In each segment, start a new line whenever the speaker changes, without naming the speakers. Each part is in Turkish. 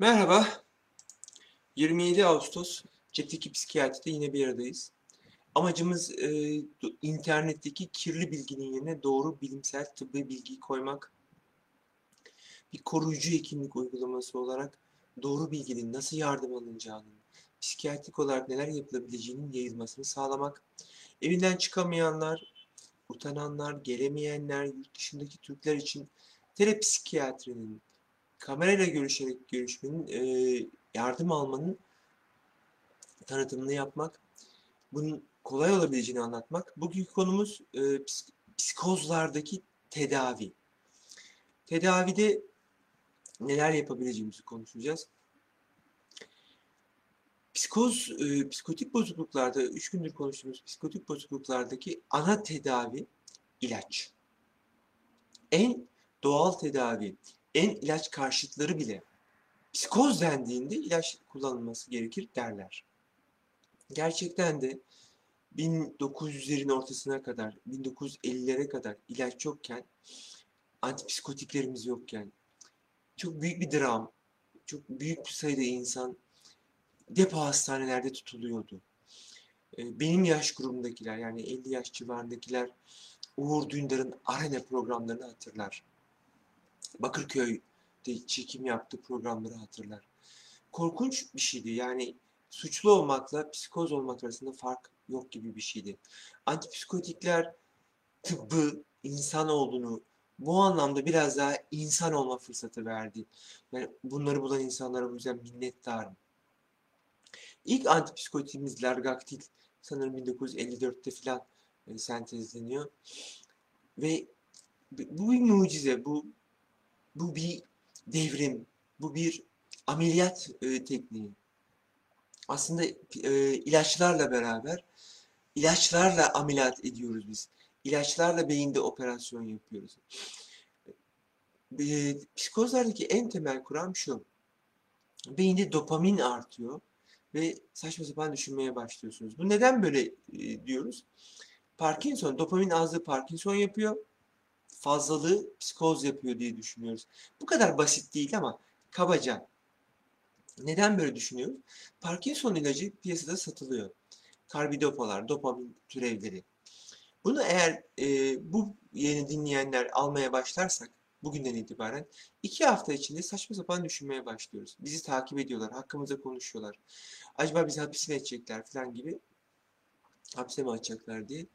Merhaba. 27 Ağustos Cepteki Psikiyatri'de yine bir aradayız. Amacımız e, internetteki kirli bilginin yerine doğru bilimsel tıbbi bilgiyi koymak. Bir koruyucu hekimlik uygulaması olarak doğru bilginin nasıl yardım alınacağının, psikiyatrik olarak neler yapılabileceğinin yayılmasını sağlamak. Evinden çıkamayanlar, utananlar, gelemeyenler, yurt dışındaki Türkler için telepsikiyatrinin kamerayla görüşerek görüşmenin, e, yardım almanın tanıtımını yapmak, bunun kolay olabileceğini anlatmak. Bugünkü konumuz e, psik- psikozlardaki tedavi. Tedavide neler yapabileceğimizi konuşacağız. Psikoz, e, psikotik bozukluklarda, üç gündür konuştuğumuz psikotik bozukluklardaki ana tedavi ilaç. En doğal tedavi, en ilaç karşıtları bile psikoz dendiğinde ilaç kullanılması gerekir derler. Gerçekten de 1900'lerin ortasına kadar, 1950'lere kadar ilaç yokken, antipsikotiklerimiz yokken, çok büyük bir dram, çok büyük bir sayıda insan depo hastanelerde tutuluyordu. Ee, Benim yaş grubundakiler yani 50 yaş civarındakiler Uğur Dündar'ın arena programlarını hatırlar. Bakırköy'de çekim yaptığı programları hatırlar. Korkunç bir şeydi. Yani suçlu olmakla psikoz olmak arasında fark yok gibi bir şeydi. Antipsikotikler tıbbı, insan olduğunu bu anlamda biraz daha insan olma fırsatı verdi. Yani bunları bulan insanlara bu yüzden minnettarım. İlk antipsikotimiz Largaktil sanırım 1954'te filan e, sentezleniyor. Ve bu bir mucize, bu bu bir devrim, bu bir ameliyat e, tekniği. Aslında e, ilaçlarla beraber, ilaçlarla ameliyat ediyoruz biz. İlaçlarla beyinde operasyon yapıyoruz. E, psikozlardaki en temel kuram şu. Beyinde dopamin artıyor ve saçma sapan düşünmeye başlıyorsunuz. Bu neden böyle e, diyoruz? Parkinson, dopamin azlığı Parkinson yapıyor fazlalığı psikoz yapıyor diye düşünüyoruz. Bu kadar basit değil ama kabaca. Neden böyle düşünüyoruz? Parkinson ilacı piyasada satılıyor. Karbidopalar, dopamin türevleri. Bunu eğer e, bu yeni dinleyenler almaya başlarsak bugünden itibaren iki hafta içinde saçma sapan düşünmeye başlıyoruz. Bizi takip ediyorlar, hakkımızda konuşuyorlar. Acaba bizi hapis mi edecekler falan gibi hapse mi atacaklar diye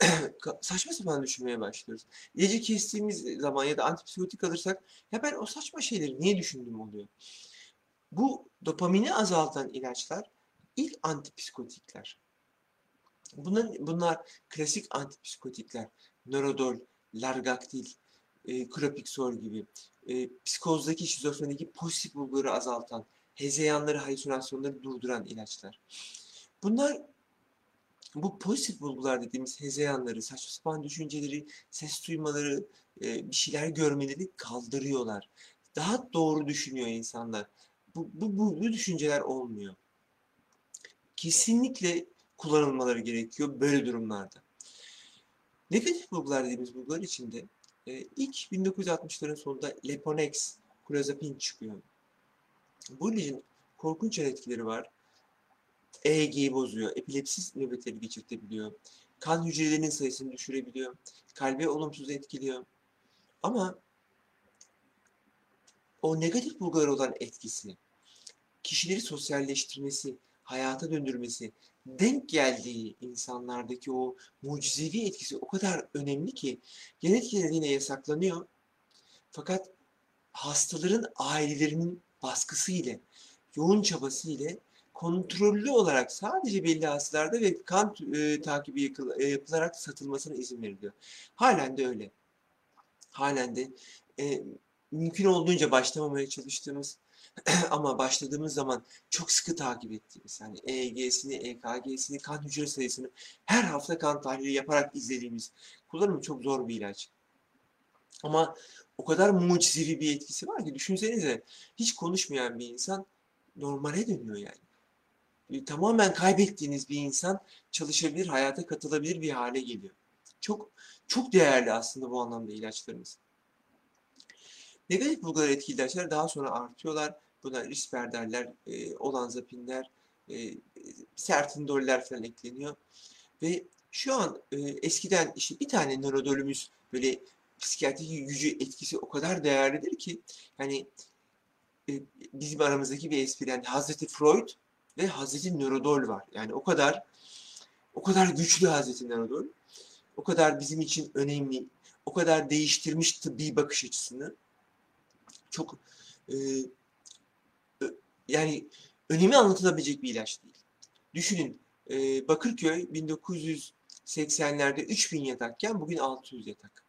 saçma sapan düşünmeye başlıyoruz. İlacı kestiğimiz zaman ya da antipsikotik alırsak ya ben o saçma şeyleri niye düşündüm oluyor. Bu dopamini azaltan ilaçlar ilk antipsikotikler. Bunlar, bunlar klasik antipsikotikler. Norodol, Largaktil, e, Klopixol gibi. E, psikozdaki, şizofrenideki pozitif bulguları azaltan, hezeyanları, halüsinasyonları durduran ilaçlar. Bunlar bu pozitif bulgular dediğimiz hezeyanları, saçma sapan düşünceleri, ses duymaları, e, bir şeyler görmeleri kaldırıyorlar. Daha doğru düşünüyor insanlar. Bu, bu, bu, bu düşünceler olmuyor. Kesinlikle kullanılmaları gerekiyor böyle durumlarda. Negatif bulgular dediğimiz bulgular içinde e, ilk 1960'ların sonunda Leponex, Clozapin çıkıyor. Bu ilacın korkunç etkileri var. EEG'yi bozuyor, epilepsi nöbetleri geçirtebiliyor, kan hücrelerinin sayısını düşürebiliyor, kalbe olumsuz etkiliyor. Ama o negatif bulgulara olan etkisi, kişileri sosyalleştirmesi, hayata döndürmesi, denk geldiği insanlardaki o mucizevi etkisi o kadar önemli ki etkileri yine yasaklanıyor. Fakat hastaların ailelerinin baskısı ile, yoğun çabası ile kontrollü olarak sadece belli hastalarda ve kan e, takibi yakıl- e, yapılarak satılmasına izin veriliyor. Halen de öyle. Halen de e, mümkün olduğunca başlamamaya çalıştığımız ama başladığımız zaman çok sıkı takip ettiğimiz yani EEG'sini, EKG'sini, kan hücre sayısını her hafta kan tahlili yaparak izlediğimiz kullanımı çok zor bir ilaç. Ama o kadar mucizevi bir etkisi var ki düşünsenize hiç konuşmayan bir insan normale dönüyor yani e, tamamen kaybettiğiniz bir insan çalışabilir, hayata katılabilir bir hale geliyor. Çok çok değerli aslında bu anlamda ilaçlarımız. Negatif bulgular etkili ilaçlar daha sonra artıyorlar Buna risperdaller, e, olanzapinler, e, sertindoller falan ekleniyor. Ve şu an e, eskiden işte bir tane nörodolümüz böyle psikiyatrik gücü etkisi o kadar değerlidir ki yani e, bizim aramızdaki bir espri yani Hazreti Freud ve Hazreti Nörodol var. Yani o kadar o kadar güçlü Hazreti Nörodol. O kadar bizim için önemli. O kadar değiştirmiş tıbbi bakış açısını. Çok e, yani önemi anlatılabilecek bir ilaç değil. Düşünün e, Bakırköy 1980'lerde 3000 yatakken bugün 600 yatak.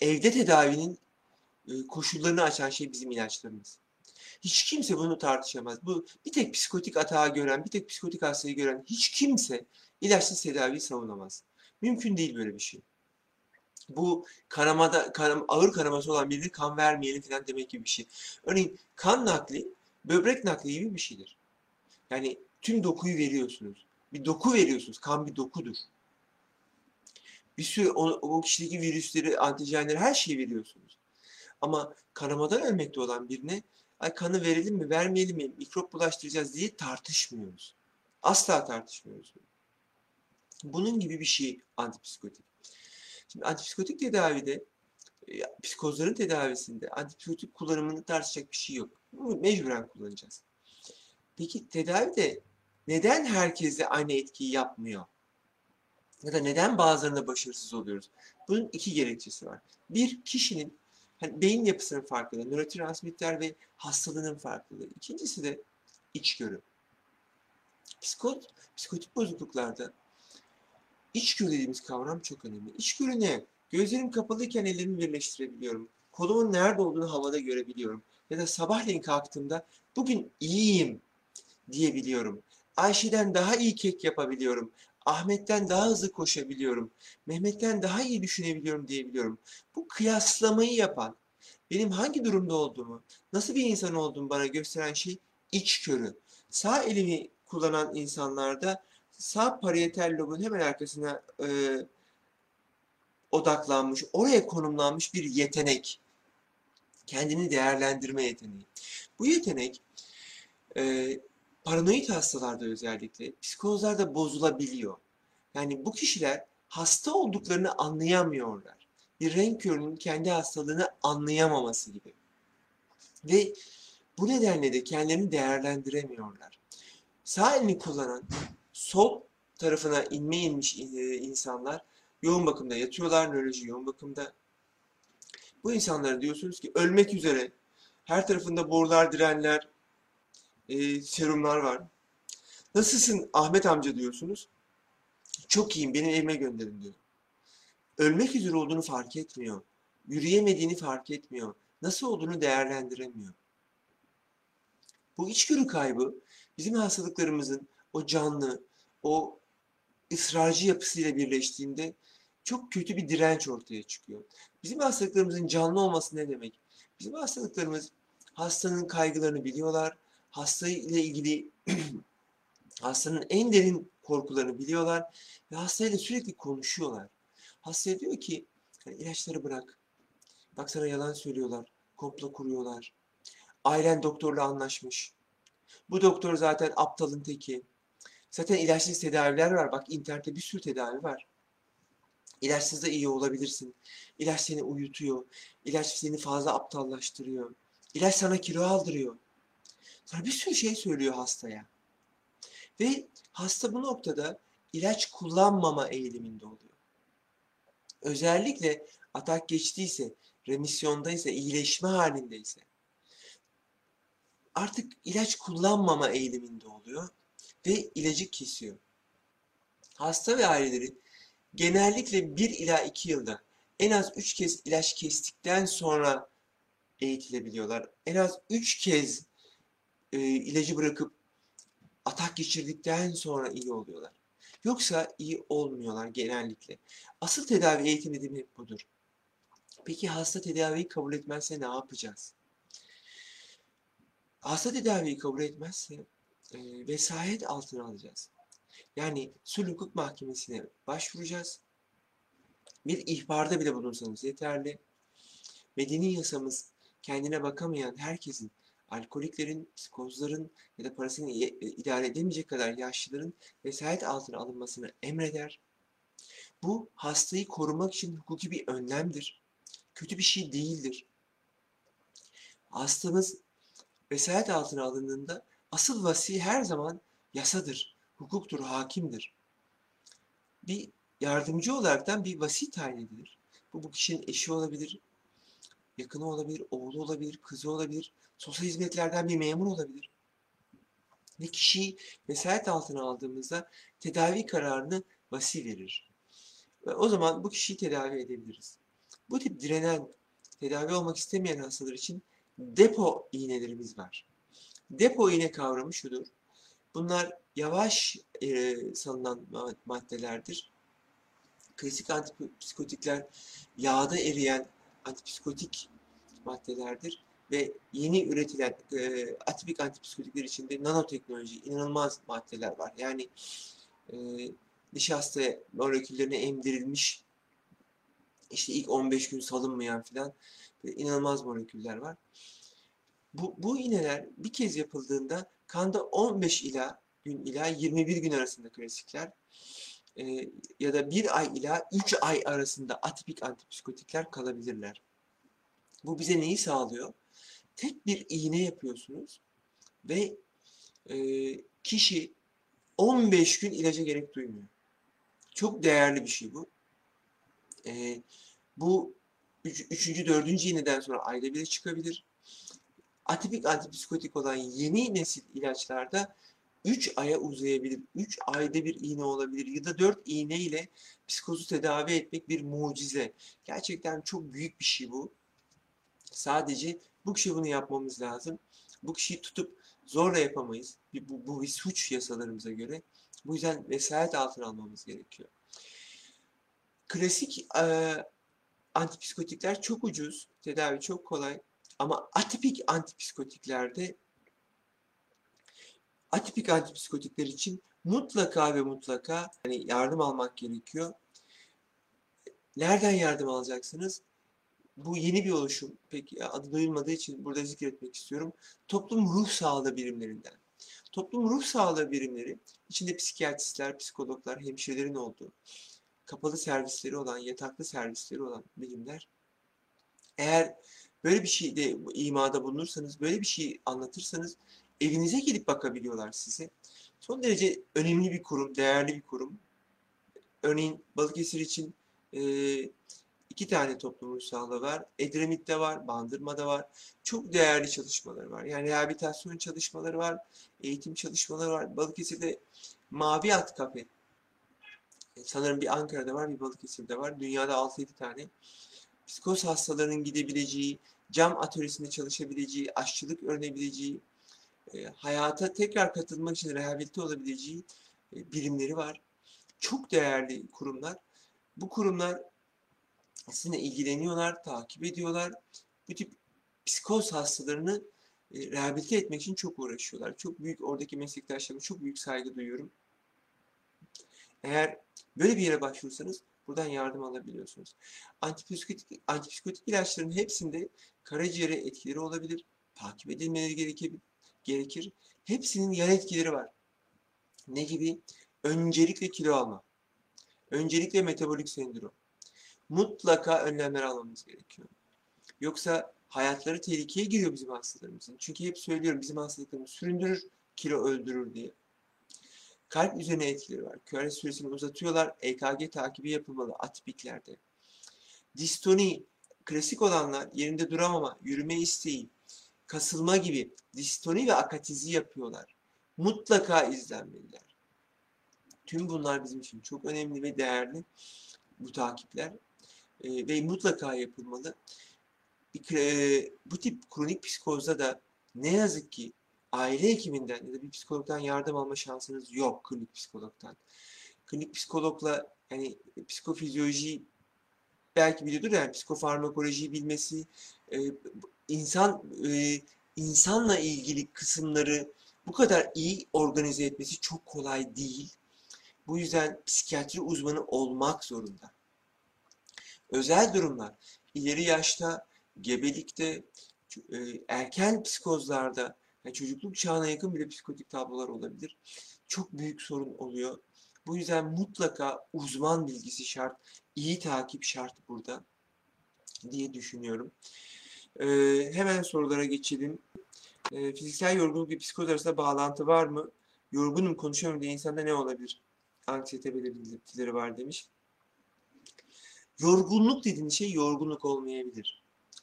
Evde tedavinin e, koşullarını açan şey bizim ilaçlarımız. Hiç kimse bunu tartışamaz. Bu bir tek psikotik atağı gören, bir tek psikotik hastayı gören hiç kimse ilaçsız tedaviyi savunamaz. Mümkün değil böyle bir şey. Bu kanamada, kanam, ağır kanaması olan birine kan vermeyelim falan demek gibi bir şey. Örneğin kan nakli, böbrek nakli gibi bir şeydir. Yani tüm dokuyu veriyorsunuz. Bir doku veriyorsunuz. Kan bir dokudur. Bir sürü o, o kişideki virüsleri, antijenleri her şeyi veriyorsunuz. Ama kanamadan ölmekte olan birine ay kanı verelim mi, vermeyelim mi, mikrop bulaştıracağız diye tartışmıyoruz. Asla tartışmıyoruz. Bunun gibi bir şey antipsikotik. Şimdi antipsikotik tedavide, e, psikozların tedavisinde antipsikotik kullanımını tartışacak bir şey yok. Bunu mecburen kullanacağız. Peki tedavide neden herkese aynı etkiyi yapmıyor? Ya da neden bazılarında başarısız oluyoruz? Bunun iki gerekçesi var. Bir, kişinin hani beyin yapısının farklılığı, nörotransmitter ve hastalığının farklılığı. İkincisi de içgörü. Psikot, psikotik bozukluklarda içgörü dediğimiz kavram çok önemli. İçgörü ne? Gözlerim kapalıyken ellerimi birleştirebiliyorum. Kolumun nerede olduğunu havada görebiliyorum. Ya da sabahleyin kalktığımda bugün iyiyim diyebiliyorum. Ayşe'den daha iyi kek yapabiliyorum. Ahmet'ten daha hızlı koşabiliyorum. Mehmet'ten daha iyi düşünebiliyorum diyebiliyorum. Bu kıyaslamayı yapan, benim hangi durumda olduğumu, nasıl bir insan olduğumu bana gösteren şey içgörü. Sağ elimi kullanan insanlarda sağ parietal lobun hemen arkasına e, odaklanmış, oraya konumlanmış bir yetenek. Kendini değerlendirme yeteneği. Bu yetenek e, paranoid hastalarda özellikle psikozlarda bozulabiliyor. Yani bu kişiler hasta olduklarını anlayamıyorlar. Bir renk körünün kendi hastalığını anlayamaması gibi. Ve bu nedenle de kendilerini değerlendiremiyorlar. Sağ elini kullanan sol tarafına inme inmiş e, insanlar yoğun bakımda yatıyorlar, nöroloji yoğun bakımda. Bu insanlara diyorsunuz ki ölmek üzere, her tarafında borular, direnler, e, serumlar var. Nasılsın Ahmet amca diyorsunuz. Çok iyiyim, beni evime gönderin diyor. Ölmek üzere olduğunu fark etmiyor. Yürüyemediğini fark etmiyor. Nasıl olduğunu değerlendiremiyor. Bu içgörü kaybı bizim hastalıklarımızın o canlı, o ısrarcı yapısıyla birleştiğinde çok kötü bir direnç ortaya çıkıyor. Bizim hastalıklarımızın canlı olması ne demek? Bizim hastalıklarımız hastanın kaygılarını biliyorlar. Hasta ile ilgili hastanın en derin korkularını biliyorlar ve hastayla sürekli konuşuyorlar. Hastaya diyor ki hani ilaçları bırak. Bak sana yalan söylüyorlar. Komplo kuruyorlar. Ailen doktorla anlaşmış. Bu doktor zaten aptalın teki. Zaten ilaçsız tedaviler var. Bak internette bir sürü tedavi var. İlaçsız da iyi olabilirsin. İlaç seni uyutuyor. İlaç seni fazla aptallaştırıyor. İlaç sana kilo aldırıyor. Sonra bir sürü şey söylüyor hastaya. Ve hasta bu noktada ilaç kullanmama eğiliminde oluyor. Özellikle atak geçtiyse, remisyondaysa, iyileşme halindeyse artık ilaç kullanmama eğiliminde oluyor ve ilacı kesiyor. Hasta ve aileleri genellikle 1 ila 2 yılda en az 3 kez ilaç kestikten sonra eğitilebiliyorlar. En az 3 kez e, ilacı bırakıp atak geçirdikten sonra iyi oluyorlar. Yoksa iyi olmuyorlar genellikle. Asıl tedavi eğitimi demek budur. Peki hasta tedaviyi kabul etmezse ne yapacağız? Hasta tedaviyi kabul etmezse e, vesayet altına alacağız. Yani sulh hukuk mahkemesine başvuracağız. Bir ihbarda bile bulunsanız yeterli. Medeni yasamız kendine bakamayan herkesin alkoliklerin, psikozların ya da parasını e, idare edemeyecek kadar yaşlıların vesayet altına alınmasını emreder. Bu hastayı korumak için hukuki bir önlemdir. Kötü bir şey değildir. Hastamız vesayet altına alındığında asıl vasi her zaman yasadır, hukuktur, hakimdir. Bir yardımcı olaraktan bir vasi tayin edilir. Bu bu kişinin eşi olabilir, yakını olabilir, oğlu olabilir, kızı olabilir, sosyal hizmetlerden bir memur olabilir. Ve kişiyi vesayet altına aldığımızda tedavi kararını vasi verir. Ve o zaman bu kişiyi tedavi edebiliriz. Bu tip direnen, tedavi olmak istemeyen hastalar için depo iğnelerimiz var. Depo iğne kavramı şudur. Bunlar yavaş e, salınan ma- maddelerdir. Klasik antipsikotikler yağda eriyen antipsikotik maddelerdir ve yeni üretilen e, atipik antipsikotikler içinde nanoteknoloji, inanılmaz maddeler var. Yani e, nişasta moleküllerine emdirilmiş işte ilk 15 gün salınmayan filan inanılmaz moleküller var. Bu, bu iğneler bir kez yapıldığında kanda 15 ila gün ila 21 gün arasında klasikler e, ya da 1 ay ila 3 ay arasında atipik antipsikotikler kalabilirler. Bu bize neyi sağlıyor? Tek bir iğne yapıyorsunuz ve e, kişi 15 gün ilaca gerek duymuyor. Çok değerli bir şey bu. E, bu üç, üçüncü, dördüncü iğneden sonra ayda bir çıkabilir. Atipik antipsikotik olan yeni nesil ilaçlarda 3 aya uzayabilir. 3 ayda bir iğne olabilir ya da 4 iğne ile psikozu tedavi etmek bir mucize. Gerçekten çok büyük bir şey bu. Sadece bu kişi bunu yapmamız lazım. Bu kişiyi tutup zorla yapamayız. Bu, bu bir suç yasalarımıza göre. Bu yüzden vesayet altına almamız gerekiyor. Klasik e, antipsikotikler çok ucuz, tedavi çok kolay. Ama atipik antipsikotiklerde atipik antipsikotikler için mutlaka ve mutlaka hani yardım almak gerekiyor. Nereden yardım alacaksınız? Bu yeni bir oluşum. Pek adı duyulmadığı için burada zikretmek istiyorum. Toplum ruh sağlığı birimlerinden. Toplum ruh sağlığı birimleri içinde psikiyatristler, psikologlar, hemşirelerin olduğu, kapalı servisleri olan, yataklı servisleri olan birimler. Eğer böyle bir şeyde imada bulunursanız, böyle bir şey anlatırsanız evinize gidip bakabiliyorlar size. Son derece önemli bir kurum, değerli bir kurum. Örneğin Balıkesir için e, iki tane toplum ruh sağlığı var. Edremit'te var, Bandırma'da var. Çok değerli çalışmaları var. Yani rehabilitasyon çalışmaları var, eğitim çalışmaları var. Balıkesir'de Mavi At Kafe. E, Sanırım bir Ankara'da var, bir Balıkesir'de var. Dünyada 6-7 tane. Psikoz hastalarının gidebileceği, cam atölyesinde çalışabileceği, aşçılık öğrenebileceği, e, hayata tekrar katılmak için rehabilite olabileceği e, birimleri var. Çok değerli kurumlar. Bu kurumlar sizinle ilgileniyorlar, takip ediyorlar. Bu tip psikoz hastalarını e, rehabilite etmek için çok uğraşıyorlar. Çok büyük oradaki meslektaşlarıma çok büyük saygı duyuyorum. Eğer böyle bir yere başvurursanız buradan yardım alabiliyorsunuz. Antipsikotik, antipsikotik ilaçların hepsinde karaciğere etkileri olabilir. Takip edilmeleri gerekir. gerekir. Hepsinin yan etkileri var. Ne gibi? Öncelikle kilo alma. Öncelikle metabolik sendrom. Mutlaka önlemler almamız gerekiyor. Yoksa hayatları tehlikeye giriyor bizim hastalarımızın. Çünkü hep söylüyorum bizim hastalıklarımız süründürür, kilo öldürür diye. Kalp üzerine etkileri var. QRS süresini uzatıyorlar. EKG takibi yapılmalı atipiklerde. Distoni, klasik olanlar yerinde duramama, yürüme isteği, kasılma gibi distoni ve akatizi yapıyorlar. Mutlaka izlenmeliler. Tüm bunlar bizim için çok önemli ve değerli bu takipler Ee, ve mutlaka yapılmalı. E, bu tip kronik psikozda da ne yazık ki aile hekiminden ya da bir psikologdan yardım alma şansınız yok klinik psikologdan. Klinik psikologla yani psikofizyoloji belki biliyordur yani psikofarmakolojiyi bilmesi, e, insan e, insanla ilgili kısımları bu kadar iyi organize etmesi çok kolay değil. Bu yüzden psikiyatri uzmanı olmak zorunda. Özel durumlar, ileri yaşta, gebelikte, e, erken psikozlarda yani çocukluk çağına yakın bile psikotik tablolar olabilir. Çok büyük sorun oluyor. Bu yüzden mutlaka uzman bilgisi şart, iyi takip şart burada diye düşünüyorum. Ee, hemen sorulara geçelim. Ee, fiziksel yorgunluk ve psikoz arasında bağlantı var mı? Yorgunum konuşamıyorum diye insanda ne olabilir? Anksiyete belirtileri var demiş. Yorgunluk dediğin şey yorgunluk olmayabilir.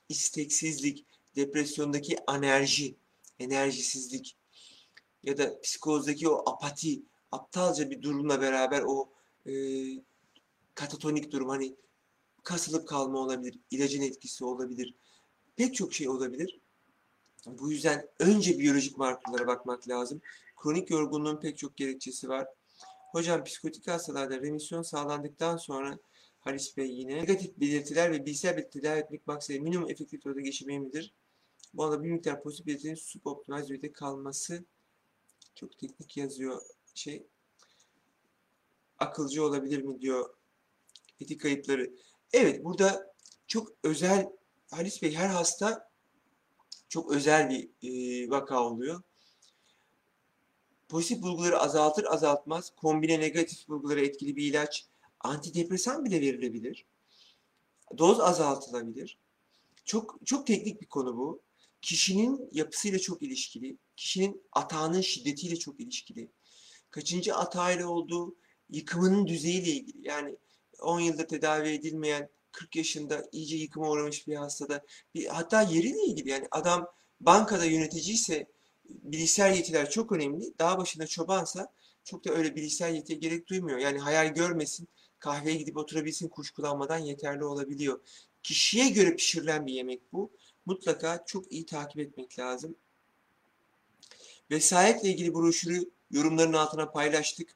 İsteksizlik, depresyondaki anerji, enerjisizlik ya da psikozdaki o apati, aptalca bir durumla beraber o e, katatonik durum hani kasılıp kalma olabilir, ilacın etkisi olabilir, pek çok şey olabilir. Bu yüzden önce biyolojik markerlara bakmak lazım. Kronik yorgunluğun pek çok gerekçesi var. Hocam psikotik hastalarda remisyon sağlandıktan sonra Halis Bey yine negatif belirtiler ve bilgisayar belirtileri tedavi etmek maksadıyla minimum efektif dozda geçirmeye midir? Bu arada bir miktar pozitif belirtilerin suboptimal düzeyde kalması çok teknik yazıyor şey. Akılcı olabilir mi diyor etik kayıpları. Evet burada çok özel Halis Bey her hasta çok özel bir e, vaka oluyor. Pozitif bulguları azaltır azaltmaz kombine negatif bulguları etkili bir ilaç antidepresan bile verilebilir. Doz azaltılabilir. Çok çok teknik bir konu bu. Kişinin yapısıyla çok ilişkili. Kişinin atağının şiddetiyle çok ilişkili. Kaçıncı atağıyla olduğu yıkımının düzeyiyle ilgili. Yani 10 yılda tedavi edilmeyen 40 yaşında iyice yıkıma uğramış bir hastada bir, hatta yeriyle ilgili yani adam bankada yöneticiyse bilişsel yetiler çok önemli. Dağ başında çobansa çok da öyle bilişsel yetiye gerek duymuyor. Yani hayal görmesin, kahveye gidip oturabilsin kuşkulanmadan yeterli olabiliyor. Kişiye göre pişirilen bir yemek bu. Mutlaka çok iyi takip etmek lazım. Vesayetle ilgili broşürü yorumların altına paylaştık.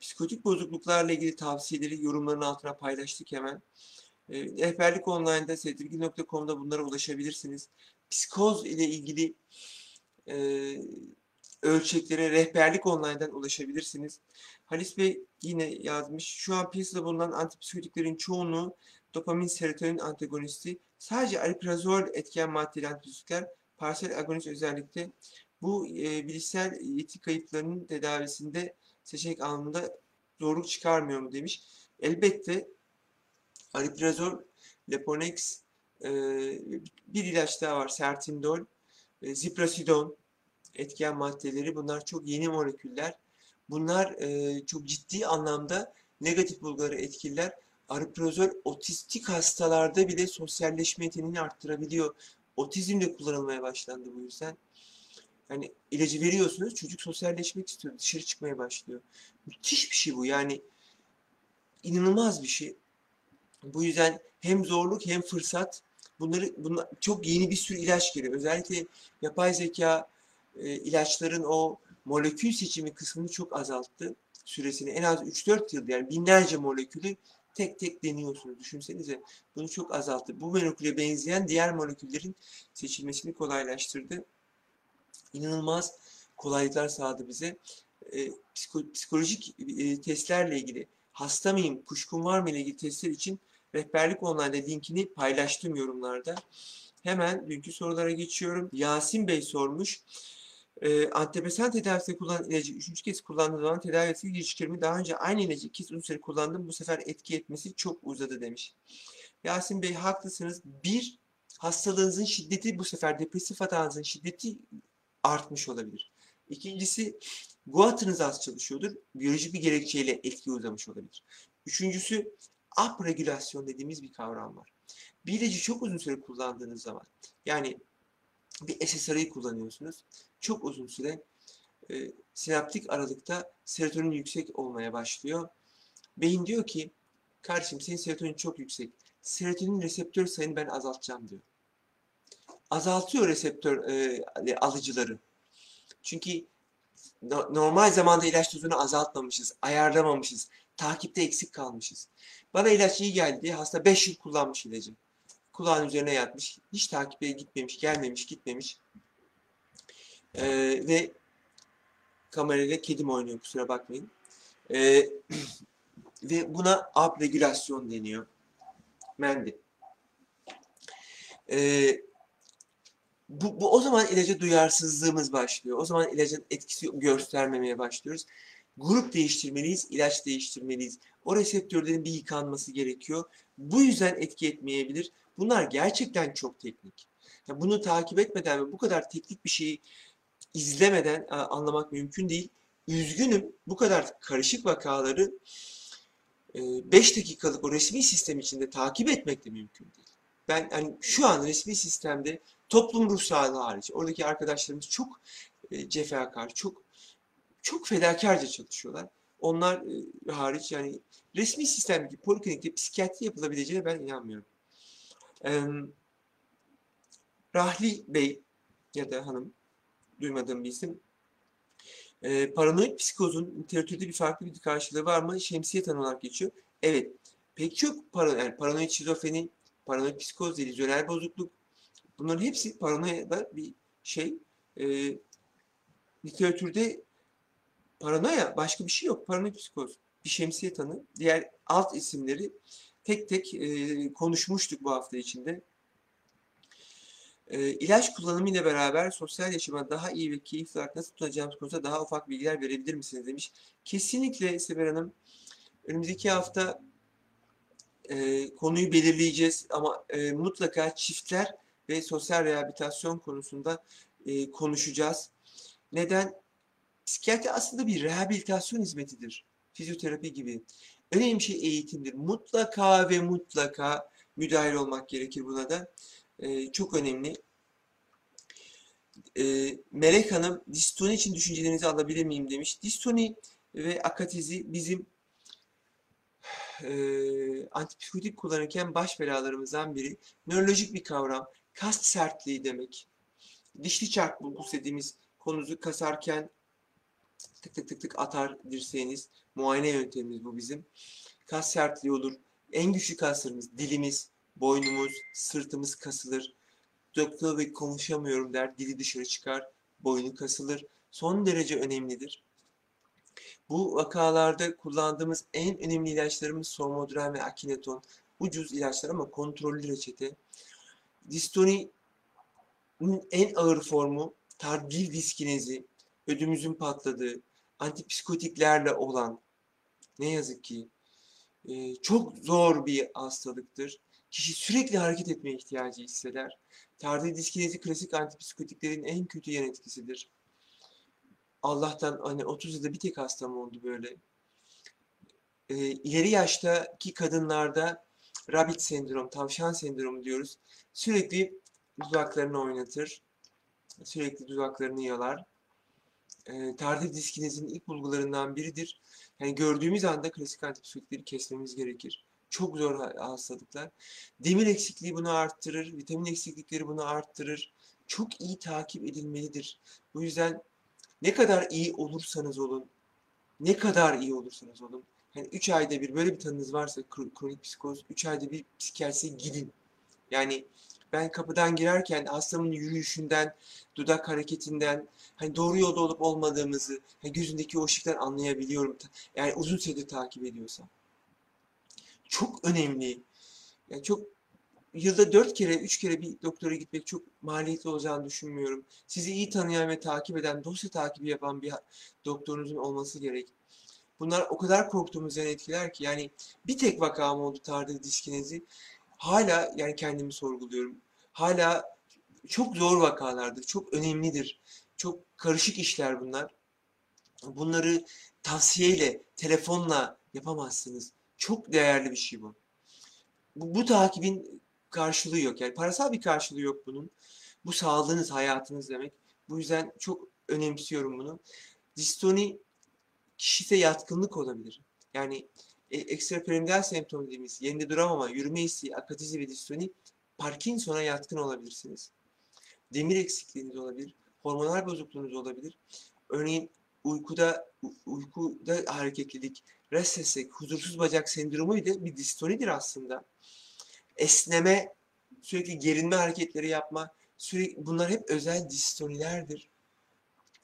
Psikotik bozukluklarla ilgili tavsiyeleri yorumların altına paylaştık hemen. E, rehberlik online'da sedirgin.com'da bunlara ulaşabilirsiniz. Psikoz ile ilgili e, ölçeklere rehberlik online'dan ulaşabilirsiniz. Halis Bey yine yazmış. Şu an piyasada bulunan antipsikotiklerin çoğunluğu dopamin serotonin antagonisti. Sadece aliprazol etken maddeli antipsikotikler parsel agonist özellikle bu e, bilişsel yeti kayıplarının tedavisinde seçenek anlamında zorluk çıkarmıyor mu demiş. Elbette aliprazol, Leponex, e, bir ilaç daha var Sertindol, e, Ziprasidon etken maddeleri bunlar çok yeni moleküller. Bunlar e, çok ciddi anlamda negatif bulguları etkiler. Ariprazol otistik hastalarda bile sosyalleşme yeteneğini arttırabiliyor. Otizm de kullanılmaya başlandı bu yüzden. Yani ilacı veriyorsunuz çocuk sosyalleşmek istiyor. Dışarı çıkmaya başlıyor. Müthiş bir şey bu. Yani inanılmaz bir şey. Bu yüzden hem zorluk hem fırsat. Bunları bunlar, çok yeni bir sürü ilaç geliyor. Özellikle yapay zeka e, ilaçların o molekül seçimi kısmını çok azalttı süresini. En az 3-4 yıl yani binlerce molekülü tek tek deniyorsunuz. Düşünsenize bunu çok azalttı. Bu moleküle benzeyen diğer moleküllerin seçilmesini kolaylaştırdı. İnanılmaz kolaylıklar sağladı bize. E, psiko, psikolojik e, testlerle ilgili hasta mıyım, kuşkum var mı ile ilgili testler için rehberlik online linkini paylaştım yorumlarda. Hemen dünkü sorulara geçiyorum. Yasin Bey sormuş. E, antidepresan tedavisinde kullanılan ilacı üçüncü kez kullandığım zaman tedavisi ilişkilerimi daha önce aynı ilacı iki uzun süre kullandım. Bu sefer etki etmesi çok uzadı demiş. Yasin Bey haklısınız. Bir, hastalığınızın şiddeti bu sefer depresif hatanızın şiddeti artmış olabilir. İkincisi guatınız az çalışıyordur. Biyolojik bir gerekçeyle etki uzamış olabilir. Üçüncüsü upregülasyon dediğimiz bir kavram var. Bir ilacı çok uzun süre kullandığınız zaman yani bir SSRI'yi kullanıyorsunuz. Çok uzun süre e, sinaptik aralıkta serotonin yüksek olmaya başlıyor. Beyin diyor ki kardeşim senin serotonin çok yüksek. Serotonin reseptör sayını ben azaltacağım diyor. Azaltıyor reseptör e, alıcıları. Çünkü no, normal zamanda ilaç dozunu azaltmamışız, ayarlamamışız, takipte eksik kalmışız. Bana ilaç iyi geldi, hasta 5 yıl kullanmış ilacı. Kulağın üzerine yatmış, hiç takibe gitmemiş, gelmemiş, gitmemiş. Ee, ve kamerayla kedim oynuyor kusura bakmayın. Ee, ve buna abregülasyon deniyor. Mendi. Ee, Bu, bu o zaman ilaca duyarsızlığımız başlıyor. O zaman ilacın etkisi göstermemeye başlıyoruz. Grup değiştirmeliyiz, ilaç değiştirmeliyiz. O reseptörlerin bir yıkanması gerekiyor. Bu yüzden etki etmeyebilir. Bunlar gerçekten çok teknik. Yani bunu takip etmeden ve bu kadar teknik bir şeyi izlemeden anlamak mümkün değil. Üzgünüm bu kadar karışık vakaları 5 dakikalık o resmi sistem içinde takip etmek de mümkün değil. Ben hani şu an resmi sistemde toplum ruh sağlığı hariç oradaki arkadaşlarımız çok e, cefakar, çok çok fedakarca çalışıyorlar. Onlar e, hariç yani resmi sistemdeki poliklinikte psikiyatri yapılabileceğine ben inanmıyorum. Rahli Bey ya da hanım duymadığım bir isim. E, paranoid psikozun literatürde bir farklı bir karşılığı var mı? Şemsiye tanı olarak geçiyor. Evet. Pek çok parano yani paranoid şizofreni, paranoid psikoz, delüzyonel bozukluk bunların hepsi paranoyada bir şey. E, literatürde paranoya başka bir şey yok. Paranoid psikoz. Bir şemsiye tanı. Diğer alt isimleri tek tek e, konuşmuştuk bu hafta içinde. E, ilaç kullanımı ile beraber sosyal yaşama daha iyi ve keyifli olarak nasıl tutacağımız konusunda daha ufak bilgiler verebilir misiniz demiş. Kesinlikle Sever Hanım. Önümüzdeki hafta e, konuyu belirleyeceğiz ama e, mutlaka çiftler ve sosyal rehabilitasyon konusunda e, konuşacağız. Neden? Psikiyatri aslında bir rehabilitasyon hizmetidir. Fizyoterapi gibi. Önemli şey eğitimdir. Mutlaka ve mutlaka müdahil olmak gerekir buna da. Ee, çok önemli. Ee, Melek Hanım, distoni için düşüncelerinizi alabilir miyim demiş. Distoni ve akatizi bizim e, antipsikotik kullanırken baş belalarımızdan biri. Nörolojik bir kavram. Kas sertliği demek. Dişli çark bulgusu dediğimiz konuzu kasarken tık tık tık tık atar dirseğiniz. Muayene yöntemimiz bu bizim. Kas sertliği olur. En güçlü kaslarımız dilimiz, boynumuz, sırtımız kasılır. Doktor ve konuşamıyorum der, dili dışarı çıkar, boynu kasılır. Son derece önemlidir. Bu vakalarda kullandığımız en önemli ilaçlarımız Somodron ve Akineton. Ucuz ilaçlar ama kontrollü reçete. Distoni'nin en ağır formu tardil diskinezi, ödümüzün patladığı, antipsikotiklerle olan ne yazık ki e, çok zor bir hastalıktır. Kişi sürekli hareket etmeye ihtiyacı hisseder. Tardiv diskinezi klasik antipsikotiklerin en kötü yan etkisidir. Allah'tan hani 30 yılda bir tek hastam oldu böyle. E, ileri yaştaki kadınlarda rabbit sendrom, tavşan sendromu diyoruz. Sürekli dudaklarını oynatır. Sürekli dudaklarını yalar e, tarih diskinezin ilk bulgularından biridir. Yani gördüğümüz anda klasik antipsikotikleri kesmemiz gerekir. Çok zor hastalıklar. Demir eksikliği bunu arttırır, vitamin eksiklikleri bunu arttırır. Çok iyi takip edilmelidir. Bu yüzden ne kadar iyi olursanız olun, ne kadar iyi olursanız olun, yani 3 ayda bir böyle bir tanınız varsa kronik psikoz, 3 ayda bir psikiyatriye gidin. Yani ben kapıdan girerken hastamın yürüyüşünden, dudak hareketinden, hani doğru yolda olup olmadığımızı, hani gözündeki o ışıktan anlayabiliyorum. Yani uzun süredir takip ediyorsam. Çok önemli. Yani çok yılda dört kere, üç kere bir doktora gitmek çok maliyetli olacağını düşünmüyorum. Sizi iyi tanıyan ve takip eden, dosya takibi yapan bir doktorunuzun olması gerek. Bunlar o kadar korktuğumuz etkiler ki yani bir tek vakam oldu tarih diskinezi hala yani kendimi sorguluyorum. Hala çok zor vakalardır, çok önemlidir. Çok karışık işler bunlar. Bunları tavsiyeyle, telefonla yapamazsınız. Çok değerli bir şey bu. Bu, bu takibin karşılığı yok. Yani parasal bir karşılığı yok bunun. Bu sağlığınız, hayatınız demek. Bu yüzden çok önemsiyorum bunu. Distoni kişide yatkınlık olabilir. Yani e, ekstrapiramidal semptom dediğimiz yerinde duramama, yürüme isteği, apatizi ve distoni Parkinson'a yatkın olabilirsiniz. Demir eksikliğiniz olabilir, hormonal bozukluğunuz olabilir. Örneğin uykuda uykuda hareketlilik, restlesslik, huzursuz bacak sendromu da bir distonidir aslında. Esneme, sürekli gerinme hareketleri yapma, sürekli bunlar hep özel distonilerdir.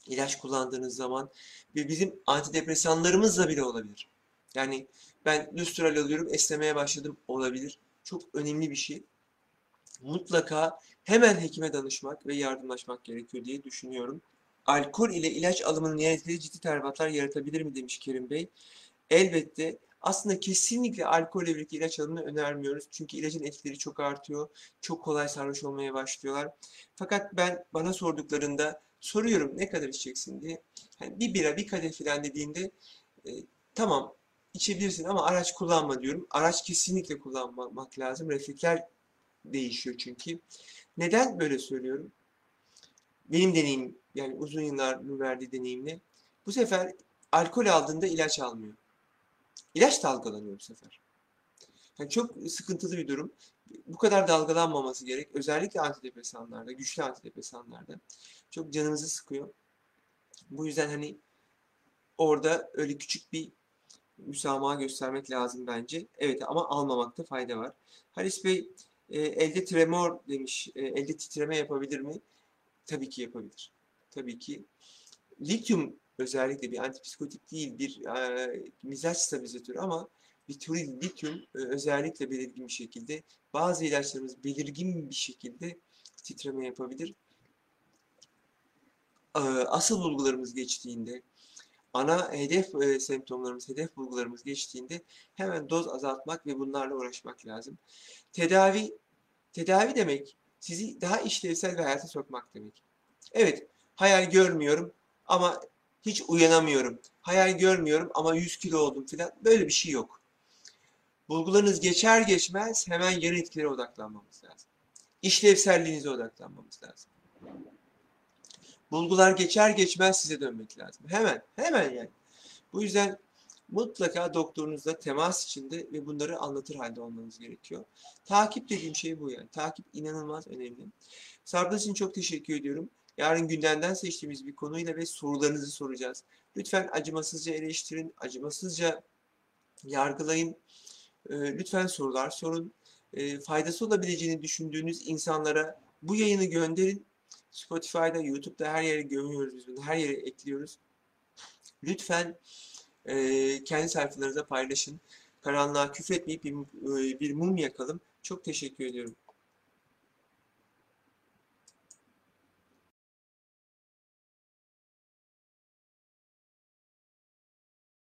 İlaç kullandığınız zaman ve bizim antidepresanlarımızla bile olabilir. Yani ben lustral alıyorum, esnemeye başladım olabilir. Çok önemli bir şey. Mutlaka hemen hekime danışmak ve yardımlaşmak gerekiyor diye düşünüyorum. Alkol ile ilaç alımının yan etkileri ciddi tahribatlar yaratabilir mi demiş Kerim Bey. Elbette aslında kesinlikle alkolle birlikte ilaç alımını önermiyoruz. Çünkü ilacın etkileri çok artıyor. Çok kolay sarhoş olmaya başlıyorlar. Fakat ben bana sorduklarında soruyorum ne kadar içeceksin diye. Hani bir bira, bir kadeh falan dediğinde e, tamam içebilirsin ama araç kullanma diyorum. Araç kesinlikle kullanmamak lazım. Refleksler değişiyor çünkü. Neden böyle söylüyorum? Benim deneyim yani uzun yıllar verdiği deneyimle bu sefer alkol aldığında ilaç almıyor. İlaç dalgalanıyor bu sefer. Yani çok sıkıntılı bir durum. Bu kadar dalgalanmaması gerek. Özellikle antidepresanlarda, güçlü antidepresanlarda. Çok canımızı sıkıyor. Bu yüzden hani orada öyle küçük bir müsamaha göstermek lazım bence. Evet ama almamakta fayda var. Halis Bey e, elde tremor demiş. E, elde titreme yapabilir mi? Tabii ki yapabilir. Tabii ki. Lityum özellikle bir antipsikotik değil, bir e, mizaç stabilizatörü ama vitril lityum e, özellikle belirgin bir şekilde bazı ilaçlarımız belirgin bir şekilde titreme yapabilir. E, asıl bulgularımız geçtiğinde, ana hedef e, semptomlarımız, hedef bulgularımız geçtiğinde hemen doz azaltmak ve bunlarla uğraşmak lazım. Tedavi, tedavi demek sizi daha işlevsel bir hayata sokmak demek. Evet, hayal görmüyorum ama hiç uyanamıyorum. Hayal görmüyorum ama 100 kilo oldum filan. Böyle bir şey yok. Bulgularınız geçer geçmez hemen yan etkilere odaklanmamız lazım. İşlevselliğinize odaklanmamız lazım. Bulgular geçer geçmez size dönmek lazım. Hemen, hemen yani. Bu yüzden mutlaka doktorunuzla temas içinde ve bunları anlatır halde olmanız gerekiyor. Takip dediğim şey bu yani. Takip inanılmaz önemli. Sabrınız için çok teşekkür ediyorum. Yarın gündemden seçtiğimiz bir konuyla ve sorularınızı soracağız. Lütfen acımasızca eleştirin, acımasızca yargılayın. Ee, lütfen sorular sorun. Ee, faydası olabileceğini düşündüğünüz insanlara bu yayını gönderin. Spotify'da, YouTube'da her yere gömüyoruz biz bunu. Her yere ekliyoruz. Lütfen e, kendi sayfalarınıza paylaşın. Karanlığa küfretmeyip bir, e, bir mum yakalım. Çok teşekkür ediyorum.